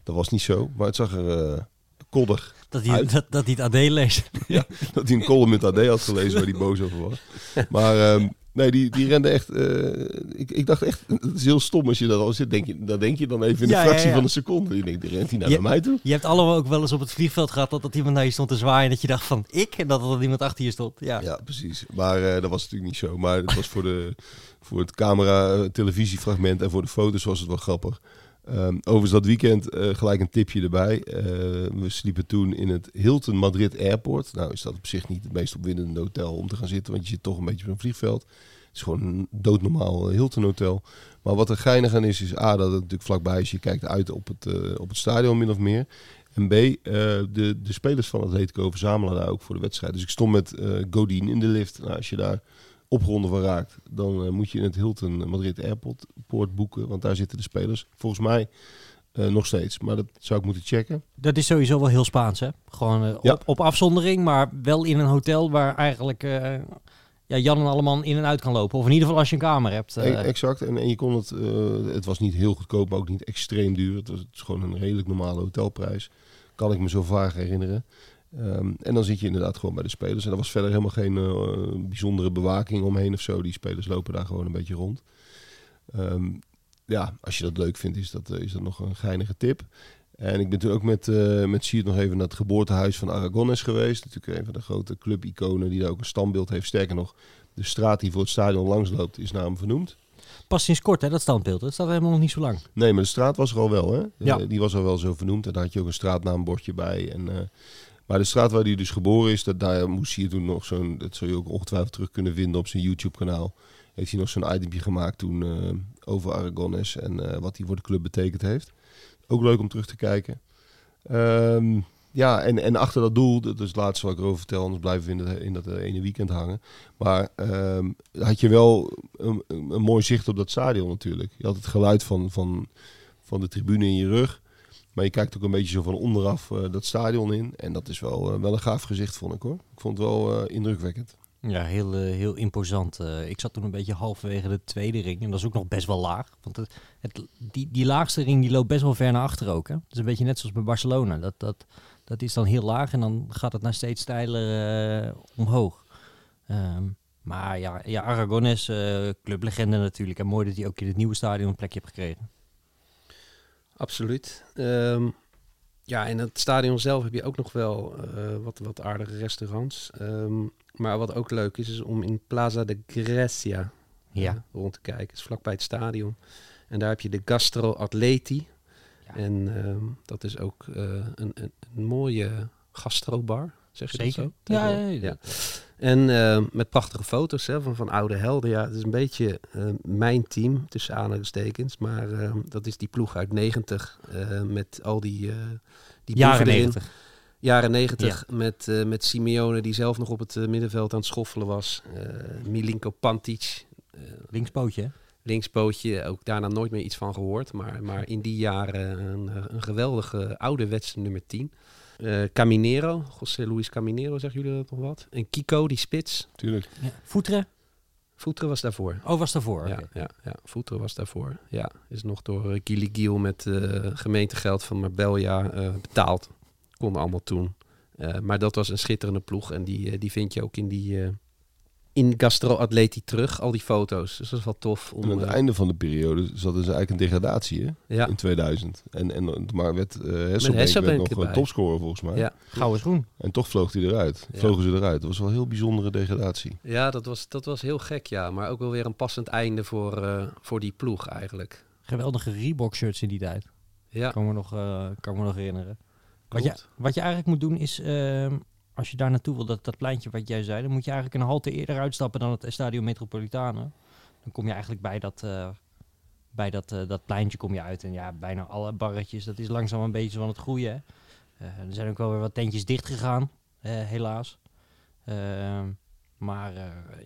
Dat was niet zo. Maar het zag er eh, koddig Dat hij, uit. dat, dat hij het AD leest. dat hij een column met AD had gelezen waar hij boos over was. Maar ehm, nee, die, die rende echt... eh, ik, ik dacht echt, het is heel stom als je dat al zit. Denk je, dan denk je dan even in Ja, een fractie ja. van een seconde. Je denkt, die rent hij nou naar mij toe? Je hebt allemaal ook wel eens op het vliegveld gehad dat, dat iemand naar je stond te zwaaien. En dat je dacht van ik en dat er iemand achter je stond. Ja. Ja, precies. Maar eh, dat was natuurlijk niet zo. Maar het was voor, de, voor het camera-televisiefragment en voor de foto's was het wel grappig. Ehm, overigens dat weekend eh, gelijk een tipje erbij. Eh, we sliepen toen in het Hilton Madrid Airport. Nou is dat op zich niet het meest opwindende hotel om te gaan zitten, want je zit toch een beetje op een vliegveld. Het is gewoon een doodnormaal eh, Hilton hotel. Maar wat er geinig aan is, is A, dat het natuurlijk vlakbij is. Je kijkt uit op het, op het stadion min of meer. En B, de, de spelers van Atletico verzamelen daar ook voor de wedstrijd. Dus ik stond met Godin in de lift. Nou, als je daar opgronden van raakt, dan eh, moet je in het Hilton Madrid Airport poort boeken. Want daar zitten de spelers. Volgens mij eh, nog steeds. Maar dat zou ik moeten checken. Dat is sowieso wel heel Spaans hè. Gewoon eh, Ja. op, op afzondering, maar wel in een hotel waar eigenlijk eh, ja, Jan en Alleman in en uit kan lopen. Of in ieder geval als je een kamer hebt. eh. E- exact. En, en je kon het, eh, het was niet heel goedkoop, maar ook niet extreem duur. Het, was, het is gewoon een redelijk normale hotelprijs. Kan ik me zo vaag herinneren. Ehm, en dan zit je inderdaad gewoon bij de spelers. En er was verder helemaal geen eh, bijzondere bewaking omheen of zo. Die spelers lopen daar gewoon een beetje rond. Ehm, ja, als je dat leuk vindt, is dat, eh, is dat nog een geinige tip. En ik ben toen ook met, eh met Siert nog even naar het geboortehuis van Aragones geweest. Natuurlijk een van de grote clubiconen die daar ook een standbeeld heeft. Sterker nog, de straat die voor het stadion langsloopt is naar hem vernoemd. Pas sinds kort hè, dat standbeeld. Dat staat helemaal nog niet zo lang. Nee, maar de straat was er al wel, hè? Ja. Die was al wel zo vernoemd. En daar had je ook een straatnaambordje bij. En, maar de straat waar hij dus geboren is, dat, daar moest hij toen nog zo'n... Dat zul je ook ongetwijfeld terug kunnen vinden op zijn YouTube-kanaal. Heeft hij nog zo'n itempje gemaakt toen eh, over Aragones en eh, wat hij voor de club betekend heeft. Ook leuk om terug te kijken. Ehm, ja, en, en achter dat doel, dat is het laatste wat ik erover vertel, anders blijven we in dat, in dat eh, ene weekend hangen. Maar ehm, had je wel een, een mooi zicht op dat stadion natuurlijk. Je had het geluid van, van, van de tribune in je rug. Maar je kijkt ook een beetje zo van onderaf eh, dat stadion in. En dat is wel, eh, wel een gaaf gezicht, vond ik hoor. Ik vond het wel eh, indrukwekkend. Ja, heel, heel imposant. Ik zat toen een beetje halverwege de tweede ring. En dat is ook nog best wel laag. Want het, het, die, die laagste ring die loopt best wel ver naar achter ook. Hè? Het is een beetje net zoals bij Barcelona. Dat, dat, dat is dan heel laag en dan gaat het naar steeds steiler omhoog. Ehm, Maar ja, ja Aragones, clublegende natuurlijk. En mooi dat hij ook in het nieuwe stadion een plekje heeft gekregen. Absoluut. Ehm, ja, in het stadion zelf heb je ook nog wel eh, wat, wat aardige restaurants. Ehm, maar wat ook leuk is, is om in Plaza de Grecia Ja. eh, rond te kijken. Het is vlakbij het stadion. En daar heb je de Gastro Atleti. Ja. En ehm, dat is ook eh, een, een, een mooie gastrobar, zeg je Zeker. dat zo? Ja, ja, ja. En eh, met prachtige foto's hè, van, van oude helden. Ja, het is een beetje eh, mijn team, tussen aanhalingstekens. Maar eh, dat is die ploeg uit 90 eh, met al die, die Jaren boeven erin. 90. Jaren 90 met, met Simeone die zelf nog op het middenveld aan het schoffelen was. Milinko Pantic, Linkspootje, hè? linkspootje, ook daarna nooit meer iets van gehoord. Maar, maar in die jaren een, een geweldige ouderwetse nummer 10. Eh Caminero, José Luis Caminero, zeggen jullie dat nog wat? En Kiko, die spits. Tuurlijk. Ja. Voeteren? Voeteren was daarvoor. Oh, was daarvoor. Ja, ja, ja, Voeteren was daarvoor. Ja, is nog door uh, Gili Giel met eh, gemeentegeld van Marbella eh, betaald. Konden allemaal toen. Eh, maar dat was een schitterende ploeg. En die, eh, die vind je ook in die... eh, in Gastro Atleti terug, al die foto's. Dus dat is wel tof. Om, En aan het eh, einde van de periode zat dus eigenlijk een degradatie hè? ja, in 2000. En, en, maar werd uh, Hesselbank werd nog erbij. een topscorer volgens mij. ja, Gouden schoen. En toch vloog hij eruit. Ja. Vlogen ze eruit. Dat was wel een heel bijzondere degradatie. ja dat, was, dat was heel gek, ja. Maar ook wel weer een passend einde voor, eh, voor die ploeg eigenlijk. Geweldige Reebok shirts in die tijd. Ja, Kan me nog, eh, kan me nog herinneren. Wat je, wat je eigenlijk moet doen is, ehm, als je daar naartoe wil, dat, dat pleintje wat jij zei, dan moet je eigenlijk een halte eerder uitstappen dan het Estadio Metropolitano. Dan kom je eigenlijk bij dat, eh, bij dat, eh, dat pleintje kom je uit. En ja, bijna alle barretjes, dat is langzaam een beetje van het groeien. Eh, er zijn ook wel weer wat tentjes dicht gegaan, helaas. Ehm, maar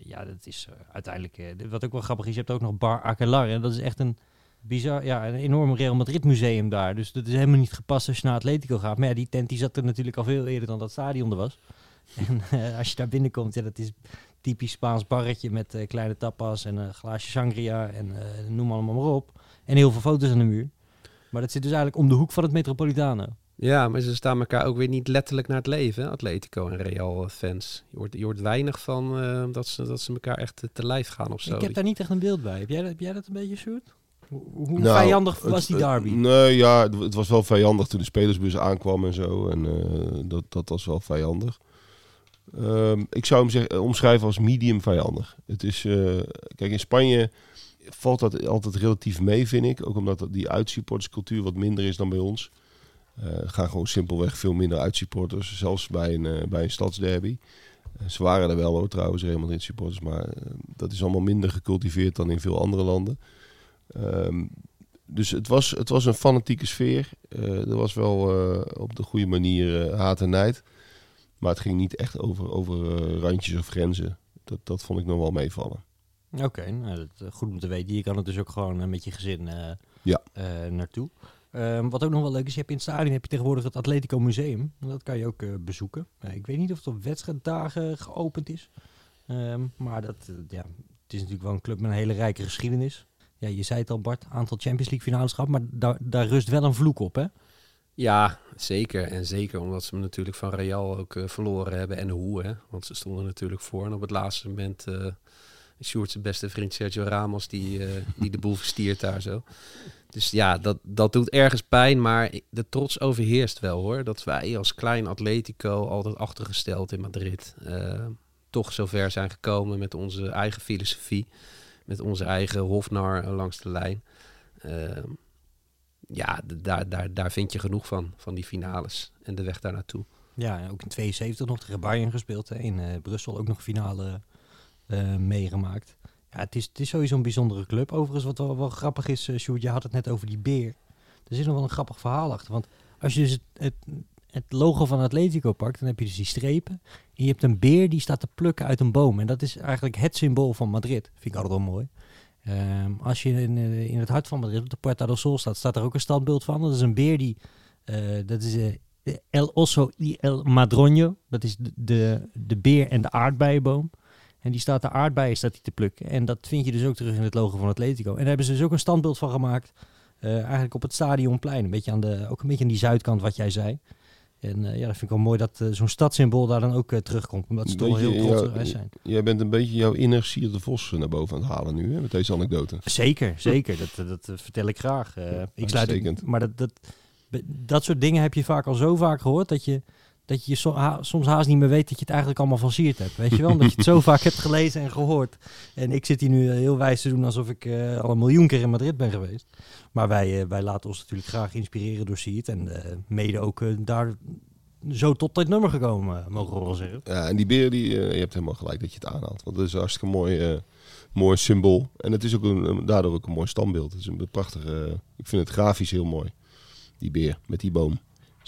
ja, dat is uiteindelijk, wat ook wel grappig is, je hebt ook nog Bar Aquelar. En dat is echt een bizar, ja, een enorm Real Madrid museum daar. Dus dat is helemaal niet gepast als je naar Atletico gaat. Maar ja, die tent die zat er natuurlijk al veel eerder dan dat stadion er was. En eh, als je daar binnenkomt, ja, dat is typisch Spaans barretje met eh, kleine tapas en een glaasje sangria en eh, noem allemaal maar op. En heel veel foto's aan de muur. Maar dat zit dus eigenlijk om de hoek van het Metropolitano. Ja, maar ze staan elkaar ook weer niet letterlijk naar het leven, hè? Atletico en Real fans. Je hoort, je hoort weinig van dat, ze, dat ze elkaar echt te lijf gaan of zo. Ik heb daar niet echt een beeld bij. Heb jij dat, heb jij dat een beetje, Sjoerd? Hoe, Nou, vijandig was die derby? nee, ja, het, was wel vijandig toen de spelersbus aankwam en zo. En eh, dat, dat was wel vijandig. Ehm, ik zou hem zeggen, omschrijven als medium vijandig. Het is, eh, kijk, in Spanje valt dat altijd relatief mee, vind ik. Ook omdat dat- die uitsupporterscultuur wat minder is dan bij ons. Eh, Er gaan gewoon simpelweg veel minder uitsupporters, zelfs bij een, eh, bij een stadsderby. Eh, ze waren er wel hoor, trouwens, Real Madrid supporters, maar eh, dat is allemaal minder gecultiveerd dan in veel andere landen. Ehm, dus het was, het was een fanatieke sfeer. Eh, er was wel eh, op de goede manier eh, haat en nijd. Maar het ging niet echt over, over randjes of grenzen. Dat, dat vond ik nog wel meevallen. Oké, nou, goed om te weten. Je kan het dus ook gewoon met je gezin Ja. naartoe. Ehm, wat ook nog wel leuk is, je hebt in het stadion heb je tegenwoordig het Atletico Museum. Dat kan je ook bezoeken. Ik weet niet of het op wedstrijddagen geopend is. Ehm, maar dat, ja, het is natuurlijk wel een club met een hele rijke geschiedenis. Ja, je zei het al Bart, aantal Champions League finales gehad, maar daar, daar rust wel een vloek op hè? Ja, zeker. En zeker omdat ze natuurlijk van Real ook eh, verloren hebben. En hoe, hè. Want ze stonden natuurlijk voor. En op het laatste moment... Sjoerd zijn beste vriend Sergio Ramos... die, eh, die de boel verstiert daar zo. Dus ja, dat, dat doet ergens pijn. Maar de trots overheerst wel, hoor. Dat wij als klein Atletico... altijd achtergesteld in Madrid... eh, toch zover zijn gekomen met onze eigen filosofie. Met onze eigen hofnar langs de lijn. Ehm, ja, daar, daar, daar vind je genoeg van, van die finales en de weg daar naartoe. Ja, en ook in 72 nog tegen Bayern gespeeld. Hè. In eh, Brussel ook nog finale eh, meegemaakt. Ja, het is, het is sowieso een bijzondere club. Overigens, wat wel, wel grappig is, uh, Sjoerd, je had het net over die beer. Er zit nog wel een grappig verhaal achter. Want als je dus het, het, het logo van Atletico pakt, dan heb je dus die strepen. Je hebt een beer die staat te plukken uit een boom. En dat is eigenlijk het symbool van Madrid. Vind ik altijd wel mooi. Ehm, als je in, eh, in het hart van Madrid op de Puerta del Sol staat, staat er ook een standbeeld van. Dat is een beer die, eh, dat is eh, El Oso y El Madroño. Dat is de, de, beer en de aardbeienboom. En die staat de aardbeien staat die te plukken. En dat vind je dus ook terug in het logo van Atletico. En daar hebben ze dus ook een standbeeld van gemaakt. eigenlijk op het stadionplein. Een beetje aan de, ook een beetje aan die zuidkant wat jij zei. En eh, ja, dat vind ik wel mooi dat eh, zo'n stadssymbool daar dan ook eh, terugkomt. Omdat ze toch heel trots zijn. Jij bent een beetje jouw inner Sier de Vos naar boven aan het halen nu, hè, met deze anekdote. Zeker, zeker. Dat, dat, vertel ik graag. Ik sluit. Maar dat, dat, dat soort dingen heb je vaak al zo vaak gehoord dat je, dat je soms haast niet meer weet dat je het eigenlijk allemaal van Siert hebt. Weet je wel? Omdat je het zo vaak hebt gelezen en gehoord. En ik zit hier nu eh, heel wijs te doen alsof ik eh, al een miljoen keer in Madrid ben geweest. Maar wij, eh, wij laten ons natuurlijk graag inspireren door Siert. En eh, mede ook daar zo tot dit nummer gekomen, mogen we wel zeggen. Ja, en die beer, die, eh, je hebt helemaal gelijk dat je het aanhaalt. Want dat is een hartstikke mooi, eh, mooi symbool. En het is ook een, daardoor ook een mooi standbeeld. Het is een prachtige, ik vind het grafisch heel mooi. Die beer met die boom.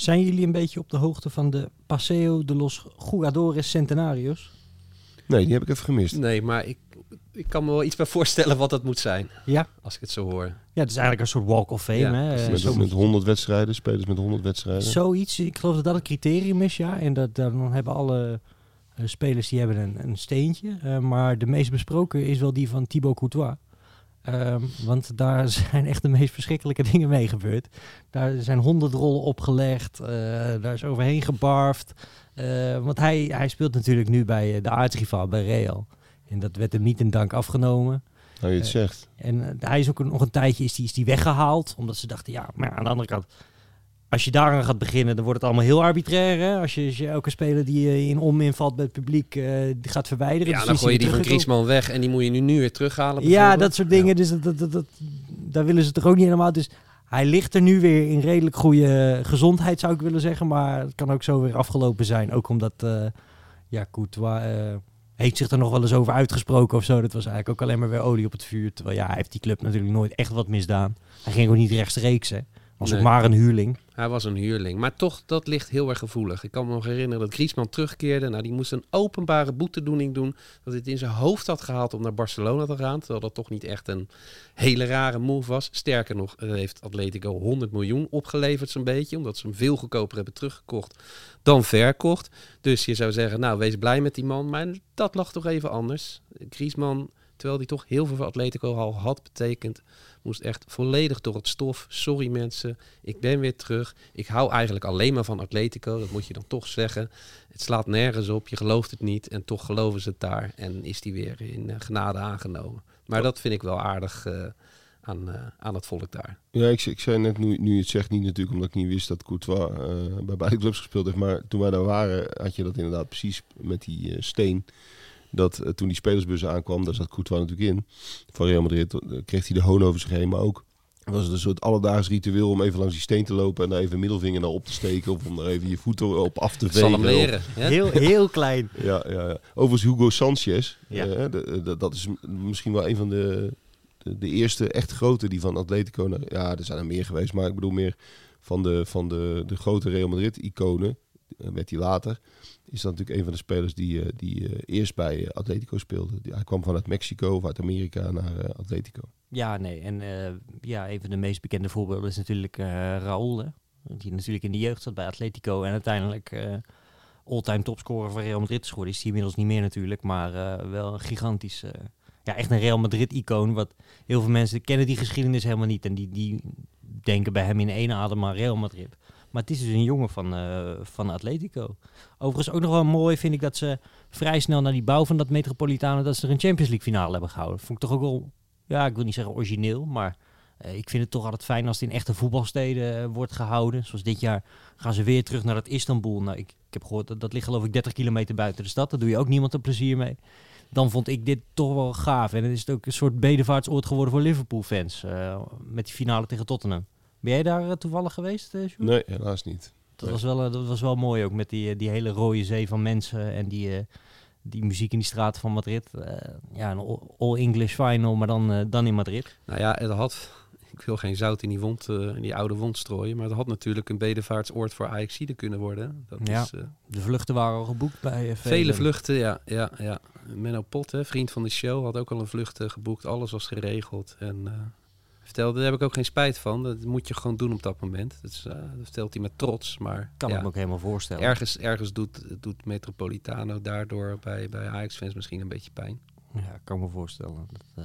Zijn jullie een beetje op de hoogte van de Paseo de los Jugadores Centenarios? Nee, die heb ik even gemist. Nee, maar ik, ik kan me wel iets bij voorstellen wat dat moet zijn. Ja. Als ik het zo hoor. Ja, het is eigenlijk een soort walk of fame. Ja, hè? Met, zo met 100 wedstrijden, spelers met 100 wedstrijden. Zoiets, ik geloof dat dat het criterium is, ja. En dat, dan hebben alle eh, spelers die hebben een, een steentje. Eh, maar de meest besproken is wel die van Thibaut Courtois. Ehm, want daar zijn echt de meest verschrikkelijke dingen mee gebeurd. Daar zijn honderd rollen opgelegd. eh, daar is overheen gebarfd. Eh, want hij, hij speelt natuurlijk nu bij eh, de aartsrivaal, bij Real. En dat werd hem niet in dank afgenomen. Nou, je het Eh, zegt. En hij is ook nog een tijdje is die, is die weggehaald. Omdat ze dachten, ja, maar aan de andere kant... Als je daaraan gaat beginnen, dan wordt het allemaal heel arbitrair. Hè? Als, je, als je elke speler die in onmin valt bij het publiek eh, die gaat verwijderen. Ja, dus dan gooi je die van. Griezmann weg en die moet je nu, nu weer terughalen. Ja, dat soort dingen. Dus dat, dat, dat, dat- daar willen ze toch ook niet helemaal. Dus hij ligt er nu weer in redelijk goede gezondheid, zou ik willen zeggen. Maar het kan ook zo weer afgelopen zijn. Ook omdat, eh ja, Courtois eh, heeft zich er nog wel eens over uitgesproken of zo. Dat was eigenlijk ook alleen maar weer olie op het vuur. Terwijl ja, hij heeft die club natuurlijk nooit echt wat misdaan. Hij ging ook niet rechtstreeks, hè. Was ook Nee. maar een huurling. Hij was een huurling. Maar toch, dat ligt heel erg gevoelig. Ik kan me nog herinneren dat Griezmann terugkeerde. Nou, die moest een openbare boetedoening doen. Dat hij het in zijn hoofd had gehaald om naar Barcelona te gaan. Terwijl dat toch niet echt een hele rare move was. Sterker nog, heeft Atletico 100 miljoen opgeleverd zo'n beetje. Omdat ze hem veel goedkoper hebben teruggekocht dan verkocht. Dus je zou zeggen, nou, wees blij met die man. Maar dat lag toch even anders. Griezmann, terwijl hij toch heel veel voor Atletico al had betekend... moest echt volledig door het stof. Sorry mensen, ik ben weer terug. Ik hou eigenlijk alleen maar van Atletico. Dat moet je dan toch zeggen. Het slaat nergens op. Je gelooft het niet. En toch geloven ze het daar. En is die weer in eh, genade aangenomen. Maar dat vind ik wel aardig eh, aan, eh, aan het volk daar. Ja, ik, ik zei net, nu, nu je het zegt, niet natuurlijk omdat ik niet wist dat Courtois bij beide clubs gespeeld heeft. Maar toen wij daar waren, had je dat inderdaad precies met die steen. Dat eh, toen die spelersbus aankwam, daar zat Courtois natuurlijk in. Van Real Madrid eh, kreeg hij de hoon over zich heen. Maar ook was het een soort alledaags ritueel om even langs die steen te lopen en daar even middelvinger naar op te steken. Of om daar even je voeten op af te vegen. hem leren. Heel, heel klein. Ja, ja, ja. Overigens Hugo Sanchez. Ja. eh, de- de- dat is misschien wel een van de, de, de eerste echt grote die van Atletico... Naar, ja, er zijn er meer geweest, maar ik bedoel meer van de, van de, de grote Real Madrid-iconen. eh, werd hij later. Is dat natuurlijk een van de spelers die, eh, die eh, eerst bij eh, Atletico speelde. Hij kwam vanuit Mexico of uit Amerika naar eh, Atletico. Ja, nee. En eh, ja, een van de meest bekende voorbeelden is natuurlijk eh Raúl. Die natuurlijk in de jeugd zat bij Atletico. En uiteindelijk eh all-time topscorer van Real Madrid is. Is hij inmiddels niet meer natuurlijk. Maar eh, wel een gigantisch... eh, ja, echt een Real Madrid-icoon. Wat heel veel mensen kennen die geschiedenis helemaal niet. En die, die denken bij hem in één adem aan Real Madrid. Maar het is dus een jongen van, eh, van Atletico. Overigens ook nog wel mooi vind ik dat ze vrij snel na die bouw van dat Metropolitano... dat ze er een Champions League finale hebben gehouden. Vond ik toch ook wel ja, ik wil niet zeggen origineel, maar eh, ik vind het toch altijd fijn als het in echte voetbalsteden eh, wordt gehouden. Zoals dit jaar gaan ze weer terug naar het Istanbul. Nou, ik, ik heb gehoord dat dat ligt geloof ik 30 kilometer buiten de stad. Daar doe je ook niemand een plezier mee. Dan vond ik dit toch wel gaaf. En het is ook een soort bedevaartsoord geworden voor Liverpool-fans. met die finale tegen Tottenham. Ben jij daar eh, toevallig geweest, eh Sjoerd? Nee, helaas niet. Dat, was wel, eh, dat was wel mooi ook met die, die hele rode zee van mensen en die, eh, die muziek in die straten van Madrid. Eh, ja, een all- all-English final, maar dan, dan in Madrid. Nou ja, het had... Ik wil geen zout in die, wond, eh, in die oude wond strooien. Maar het had natuurlijk een bedevaartsoord voor Ajaxide kunnen worden. Dat Ja. is, eh, De vluchten waren al geboekt bij eh, Vele vluchten, ja, ja, ja. Menno Pot, hè, vriend van de show, had ook al een vlucht geboekt. Alles was geregeld. En eh, vertelde, daar heb ik ook geen spijt van. Dat moet je gewoon doen op dat moment. Dat, is, eh, dat vertelt hij met trots. Maar Kan ja, ik me ook helemaal voorstellen. ergens, ergens doet, doet Metropolitano daardoor bij, bij Ajax-fans misschien een beetje pijn. Ja, kan ik me voorstellen. Dat, eh,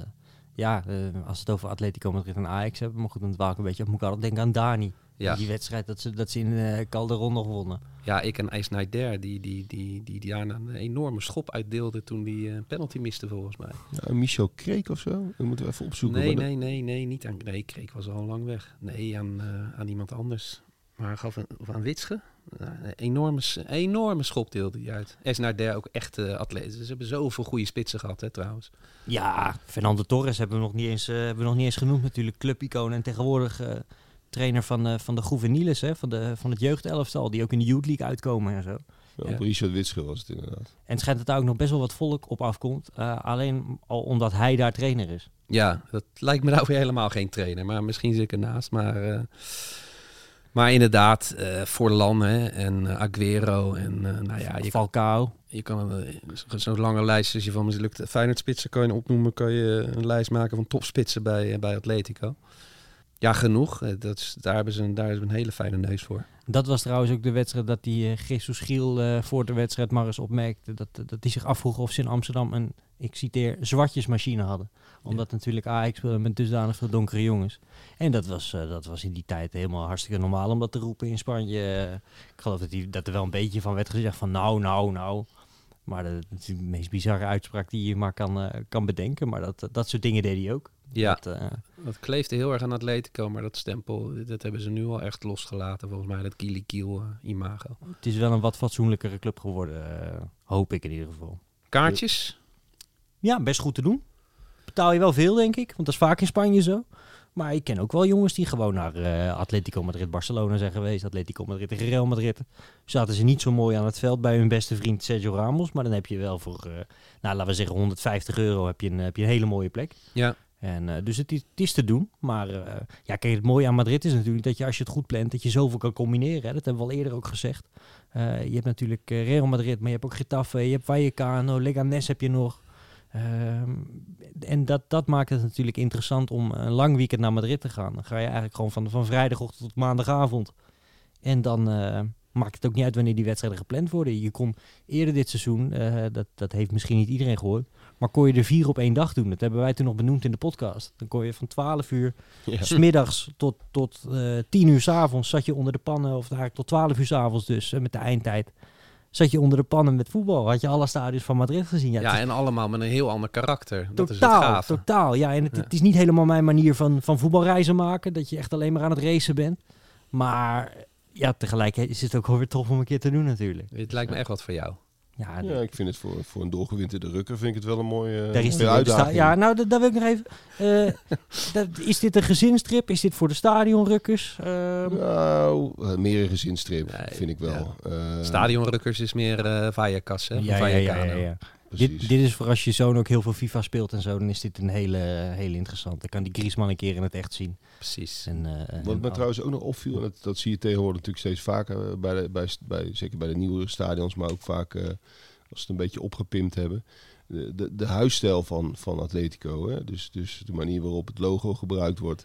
ja, eh, als we het over Atletico Madrid en Ajax hebben, maar goed, dan dwaal ik een beetje op. Moet ik altijd denken aan Dani. Ja, Die wedstrijd dat ze, dat ze in eh Calderon nog wonnen. Ja, ik en Eisnaider, die, die, die, die, die daarna een enorme schop uitdeelde toen die een penalty miste volgens mij. Ja, Michel Kreek of zo? Dat moeten we even opzoeken. Nee, nee, nee, nee, niet aan. Nee, Kreek was al lang weg. Nee, aan, eh, aan iemand anders. Maar hij gaf een, of aan Witsche. Een enorme, enorme schop deelde hij uit. Esnarder ook echt eh atleet. Ze hebben zoveel goede spitsen gehad, hè, trouwens. Ja, Fernando Torres hebben we nog niet eens, eh, hebben we nog niet eens genoemd natuurlijk. Clubicoon en tegenwoordig eh, trainer van, eh, van de juveniles, hè, van, de, van het jeugdelftal. Die ook in de Youth League uitkomen en zo. Ja, Richard Witsche was het inderdaad. En het schijnt dat daar ook nog best wel wat volk op afkomt. eh, alleen al omdat hij daar trainer is. Ja, dat lijkt me nou weer helemaal geen trainer. Maar misschien zit ik ernaast. Maar, eh, maar inderdaad, eh Forlan hè, en eh, Aguero. En eh, nou ja, je kan, Falcao. je kan zo'n lange lijst als je van mislukt Feyenoord spitsen kan je opnoemen. Kan je een lijst maken van topspitsen bij, bij Atletico. Ja, genoeg. Eh, Dat is, daar, hebben ze een, daar ze een hele fijne neus voor. Dat was trouwens ook de wedstrijd dat die uh, Jesus Giel eh, voor de wedstrijd maar eens opmerkte. Dat, dat hij zich afvroeg of ze in Amsterdam een, ik citeer, zwartjesmachine hadden. Omdat natuurlijk Ajax speelde met dusdanig veel donkere jongens. En dat was, eh, dat was in die tijd helemaal hartstikke normaal om dat te roepen in Spanje. Eh, ik geloof dat, die, dat er wel een beetje van werd gezegd van nou, nou, nou. Maar dat, is de meest bizarre uitspraak die je maar kan, eh, kan bedenken. Maar dat, dat soort dingen deed hij ook. Ja, Dat, eh, dat kleefde heel erg aan Atletico. Maar dat stempel, dat hebben ze nu al echt losgelaten. Volgens mij, dat Kiel eh, imago. het is wel een wat fatsoenlijkere club geworden, hoop ik in ieder geval. Kaartjes? Ja, best goed te doen. Betaal je wel veel, denk ik. Want dat is vaak in Spanje zo. Maar ik ken ook wel jongens die gewoon naar eh, Atletico Madrid, Barcelona zijn geweest. Atletico Madrid tegen Real Madrid. Zaten ze niet zo mooi aan het veld bij hun beste vriend Sergio Ramos. Maar dan heb je wel voor, eh, nou laten we zeggen 150 euro, heb je een, heb je een hele mooie plek. Ja. En, eh, dus het is, het is te doen. Maar ja, kijk, het mooie aan Madrid is natuurlijk dat je als je het goed plant, dat je zoveel kan combineren. Hè. Dat hebben we al eerder ook gezegd. Je hebt natuurlijk Real Madrid, maar je hebt ook Getafe, je hebt Vallecano, Leganés heb je nog. Ehm, en dat, dat maakt het natuurlijk interessant om een lang weekend naar Madrid te gaan. Dan ga je eigenlijk gewoon van, van vrijdagochtend tot maandagavond. En dan eh, maakt het ook niet uit wanneer die wedstrijden gepland worden. Je kon eerder dit seizoen, eh, dat, dat heeft misschien niet iedereen gehoord, maar kon je er vier op één dag doen. Dat hebben wij toen nog benoemd in de podcast. Dan kon je van 12 uur Ja. smiddags tot, tot eh 10 uur s avonds zat je onder de pannen, of eigenlijk tot 12 uur s avonds dus, met de eindtijd. Zat je onder de pannen met voetbal. Had je alle stadions van Madrid gezien. Ja, Ja, en allemaal met een heel ander karakter. Dat is het totaal, gave. totaal. Ja, en het, Ja. het is niet helemaal mijn manier van, van voetbalreizen maken. Dat je echt alleen maar aan het racen bent. Maar ja, tegelijk is het ook wel weer tof om een keer te doen natuurlijk. Het lijkt me echt wat voor jou. Ja, Ja, ik vind het voor, voor een doorgewinterde rukker vind ik het wel een mooie, daar is mooie de uitdaging. Ja, nou, dat, dat wil ik nog even. Eh, dat, is dit een gezinstrip? Is dit voor de stadionrukkers? Ehm, Nou, eh, meer een gezinstrip, Nee, vind ik wel. Eh, Stadionrukkers is meer eh Vallecas, hè? ja, ja, ja, ja, ja. Dit, dit is voor als je zoon ook heel veel FIFA speelt en zo, dan is dit een hele, hele interessant. Dan kan die Griezmann een keer in het echt zien. Precies. En, eh, Wat en me al- trouwens ook nog opviel, en dat, dat zie je tegenwoordig natuurlijk steeds vaker, eh, bij de, bij, bij, zeker bij de nieuwere stadions, maar ook vaak eh, als ze het een beetje opgepimpt hebben. De, de, de huisstijl van, van Atletico, hè? Dus, dus de manier waarop het logo gebruikt wordt,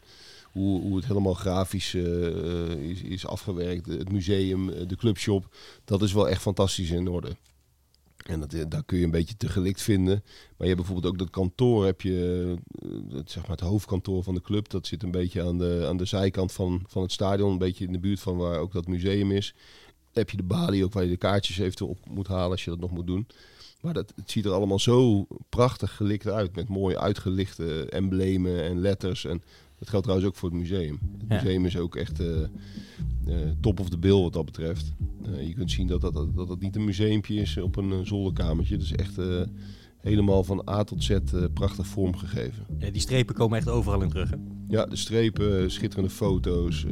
hoe, hoe het helemaal grafisch eh, is, is afgewerkt, het museum, de clubshop, dat is wel echt fantastisch in orde. En dat, eh, daar kun je een beetje te gelikt vinden. Maar je hebt bijvoorbeeld ook dat kantoor, heb je, eh, het, zeg maar het hoofdkantoor van de club. Dat zit een beetje aan de, aan de zijkant van, van het stadion, een beetje in de buurt van waar ook dat museum is. Heb je de balie ook waar je de kaartjes eventueel op moet halen als je dat nog moet doen. Maar dat, het ziet er allemaal zo prachtig gelikt uit. Met mooi uitgelichte emblemen en letters. En dat geldt trouwens ook voor het museum. Het Ja. museum is ook echt eh, eh, top of the bill wat dat betreft. Eh, je kunt zien dat dat, dat, dat het niet een museumpje is op een zolderkamertje. Het is echt eh, helemaal van A tot Z eh, prachtig vormgegeven. Ja, die strepen komen echt overal in terug. Hè? Ja, de strepen, schitterende foto's. eh,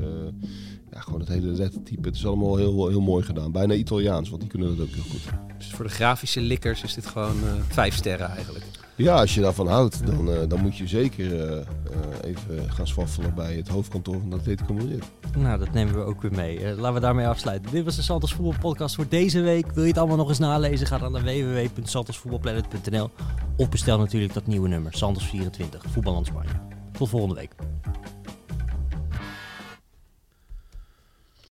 ja, gewoon het hele lettertype. Het is allemaal heel, heel mooi gedaan. Bijna Italiaans, want die kunnen dat ook heel goed. Dus voor de grafische likkers is dit gewoon eh, vijf sterren eigenlijk. Ja, als je daarvan houdt, dan, eh, dan moet je zeker eh, eh, even gaan zwaffelen bij het hoofdkantoor van Atletico Madrid. Nou, dat nemen we ook weer mee. Laten we daarmee afsluiten. Dit was de Santos Voetbalpodcast voor deze week. Wil je het allemaal nog eens nalezen? Ga dan naar www.santosvoetbalplanet.nl of bestel natuurlijk dat nieuwe nummer, Santos24, Voetballand Spanje. Tot volgende week.